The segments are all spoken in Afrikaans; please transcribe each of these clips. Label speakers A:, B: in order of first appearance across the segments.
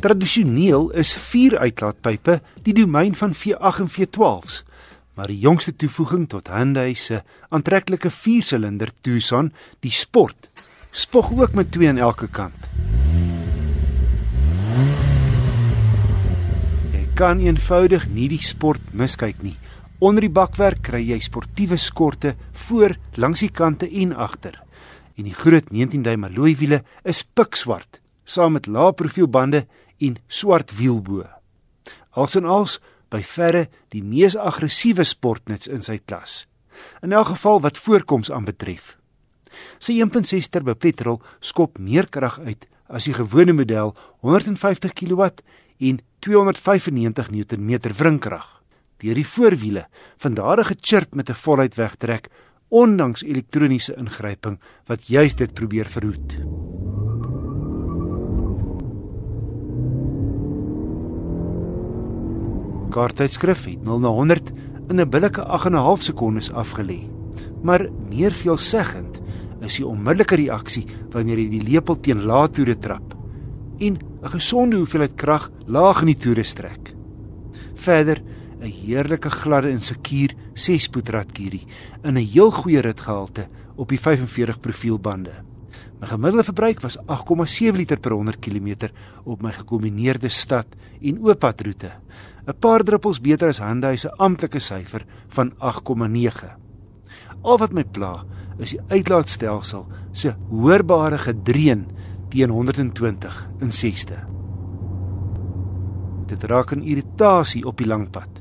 A: Tradisioneel is vier uitlaatpype die domein van V8 en V12s, maar die jongste toevoeging tot Hyundai se aantreklike viersilinder Tucson, die Sport, spog ook met twee aan elke kant. Jy kan eenvoudig nie die Sport miskyk nie. Onder die bakwerk kry jy sportiewe skorte voor, langs die kante en agter. En die groot 19-duim alloy wiele is pikswart, saam met lae profielbande en swart wielbo. Alsinoals by verre die mees aggressiewe sportnuts in sy klas. In elk geval wat voorkoms aanbetref. Sy 1.6 turbo petrol skop meer krag uit as die gewone model 150 kW en 295 Nm wringkrag. Deur die voorwiele van daardie chirp met 'n voluit wegtrek ondanks elektroniese ingryping wat juist dit probeer verhoed. Kaarttydskrif het 0 na 100 in 'n billike 8 en 'n half sekondes afgelê. Maar meer veelzeggend is die onmiddellike reaksie wanneer jy die lepel teen laat toere trap en 'n gesonde hoeveelheid krag laag in die toere strek. Verder 'n heerlike gladde en sekuur 6-spoedrad kierie in 'n heel goeie ritgehalte op die 45 profielbande. My gemiddelde verbruik was 8,7 liter per 100 km op my gekombineerde stad en ooppadroete. 'n Paar druppels beter as Hyundai se amptelike syfer van 8,9. Al wat my pla is die uitlaatstelsel se hoorbare gedreun teen 120 in 6ste. Dit raak 'n irritasie op die langpad.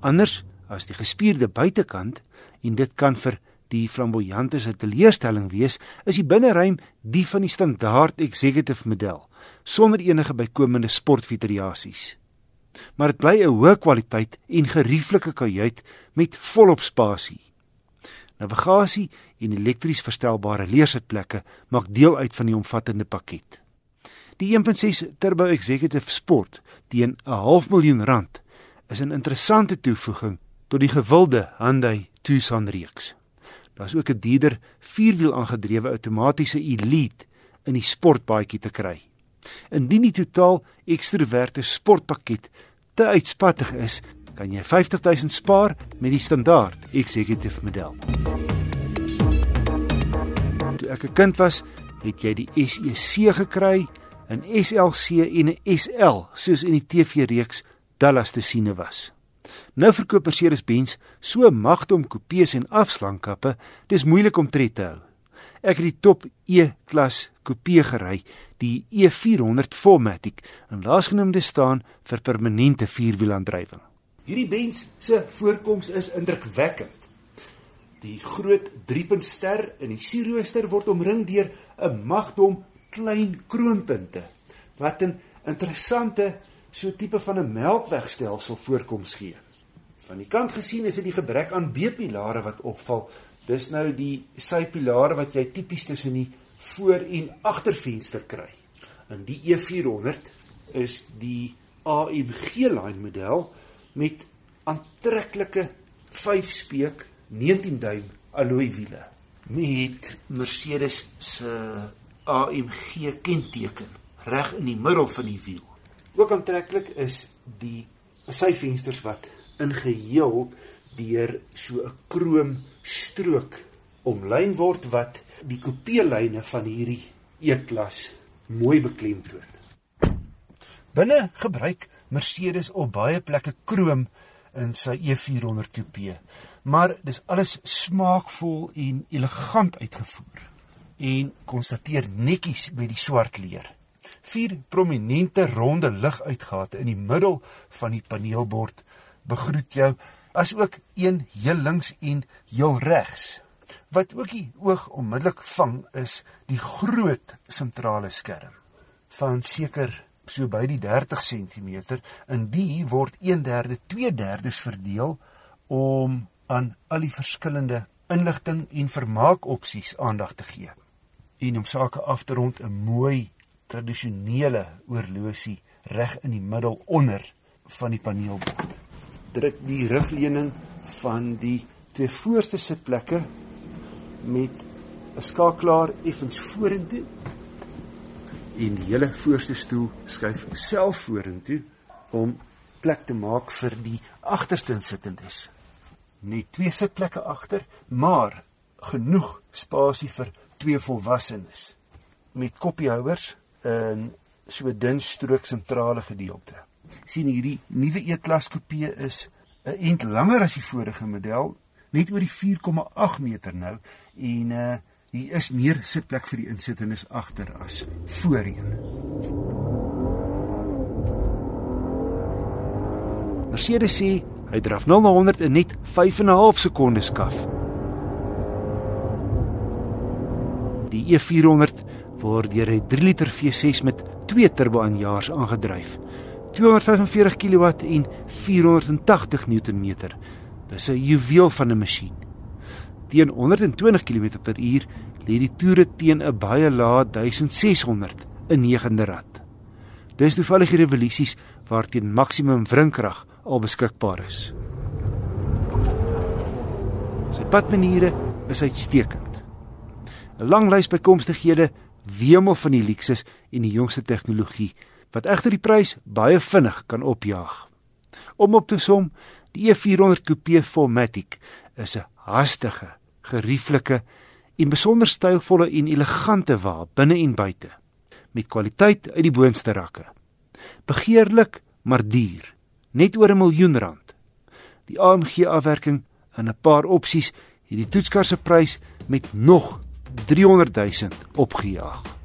A: Anders as die gespierde buitekant en dit kan vir die flamboyante se teleurstelling wees, is die binneruim die van die standaard executive model sonder enige bykomende sportvariasies. Maar dit bly 'n hoë kwaliteit en gerieflike kajuit met volop spasie. Navigasie en elektries verstelbare leersitplekke maak deel uit van die omvattende pakket. Die 1.6 Turbo Executive Sport teen 'n half miljoen rand is 'n interessante toevoeging tot die gewilde Hyundai Tucson reeks. Daar's ook 'n dierder vierwiel aangedrewe outomatiese Elite in die sportbaadjie te kry. Indien die totaal ekstroverte sportpakket te uitspattig is, kan jy 50000 spaar met die standaard executive model. Toe ek 'n kind was, het jy die SEC gekry, 'n SLC en 'n SL, soos in die TV-reeks Dallas te siene was. Nou verkoop Mercedes-Benz so magdom kopieë en afslankkappe, dis moeilik om tred te hou. Ek het die top E-klas kopie gery, die E400 4MATIC, en laasgenoemde staan vir permanente vierwielaandrywing. Hierdie Benz se voorkoms is indrukwekkend. Die groot 3-punt ster in die sierrooster word omring deur 'n magdom klein kroonpunte wat 'n interessante so tipe van 'n melkwegstelsel voorkoms gee. Van die kant gesien is dit die gebrek aan B-pilare wat opval. Dis nou die sypilare wat jy tipies tussen die voor- en agtervenster kry. In die E400 is die AMG-lyn model met aantreklike 5-speek 19 duim alloy wiele met Mercedes se AMG kenteken reg in die middel van die wiel. Ook aantreklik is die syvensters wat ingeheel deur so 'n krom strook omlyn word wat die coupe-lyne van hierdie E-klas mooi beklemtoon. Binne gebruik Mercedes op baie plekke krom in sy E400 coupe, maar dis alles smaakvol en elegant uitgevoer en konstateer netjies by die swart leer. Vier prominente ronde liguitgate in die middel van die paneelbord begroet jou, asook een heel links en heel regs. Wat ook die oog onmiddellik vang is die groot sentrale skerm van seker so by die 30 cm in die word 1/3 2/3 verdeel om aan al die verskillende inligting en vermaak opsies aandag te gee. En om sake af te rond 'n mooi tradisionele oorlosie reg in die middel onder van die paneelbord. Druk die rugleuning van die twee voorste sitplekke met 'n skakelaar effens vorentoe en die hele voorste stoel skuif self vorentoe om plek te maak vir die agterste insittendes. Net twee sitplekke agter, maar genoeg spasie vir twee volwassenes met koppiehouers in so dun strook sentrale gedeelte. sien hierdie nuwe E-klas kopie is 'n ent langer as die vorige model, net oor die 4,8 meter nou en uh hier is meer sitplek vir die insittendes agter as voorheen. Mercedes sê hy draf 0 na 100 in net 5 en 'n half sekondes skaf. Die E400 word deur 'n 3 liter V6 met twee turbo-aanjaers aangedryf. 245 kW en 480 Nm. Dis 'n juweel van 'n masjien. Teen 120 km/h lê die toere teen 'n baie lae 1600 in negende rad. Dis toevallig die revolusies waarteen maksimum wrinkrag al beskikbaar is. Sy padmaniere is uitstekend. 'n Lang lys bykomstighede wemel van die luksus en die jongste tegnologie wat egter die prys baie vinnig kan opjaag. Om op te som, die E400 Coupe 4matic is 'n hastige, gerieflike en besonder stylvolle en elegante wa binne en buite met kwaliteit uit die boonste rakke. Begeerlik, maar duur, net oor 'n miljoen rand. Die AMG afwerking in 'n paar opsies het die toetskar se prys met nog 300 000 opgejaag.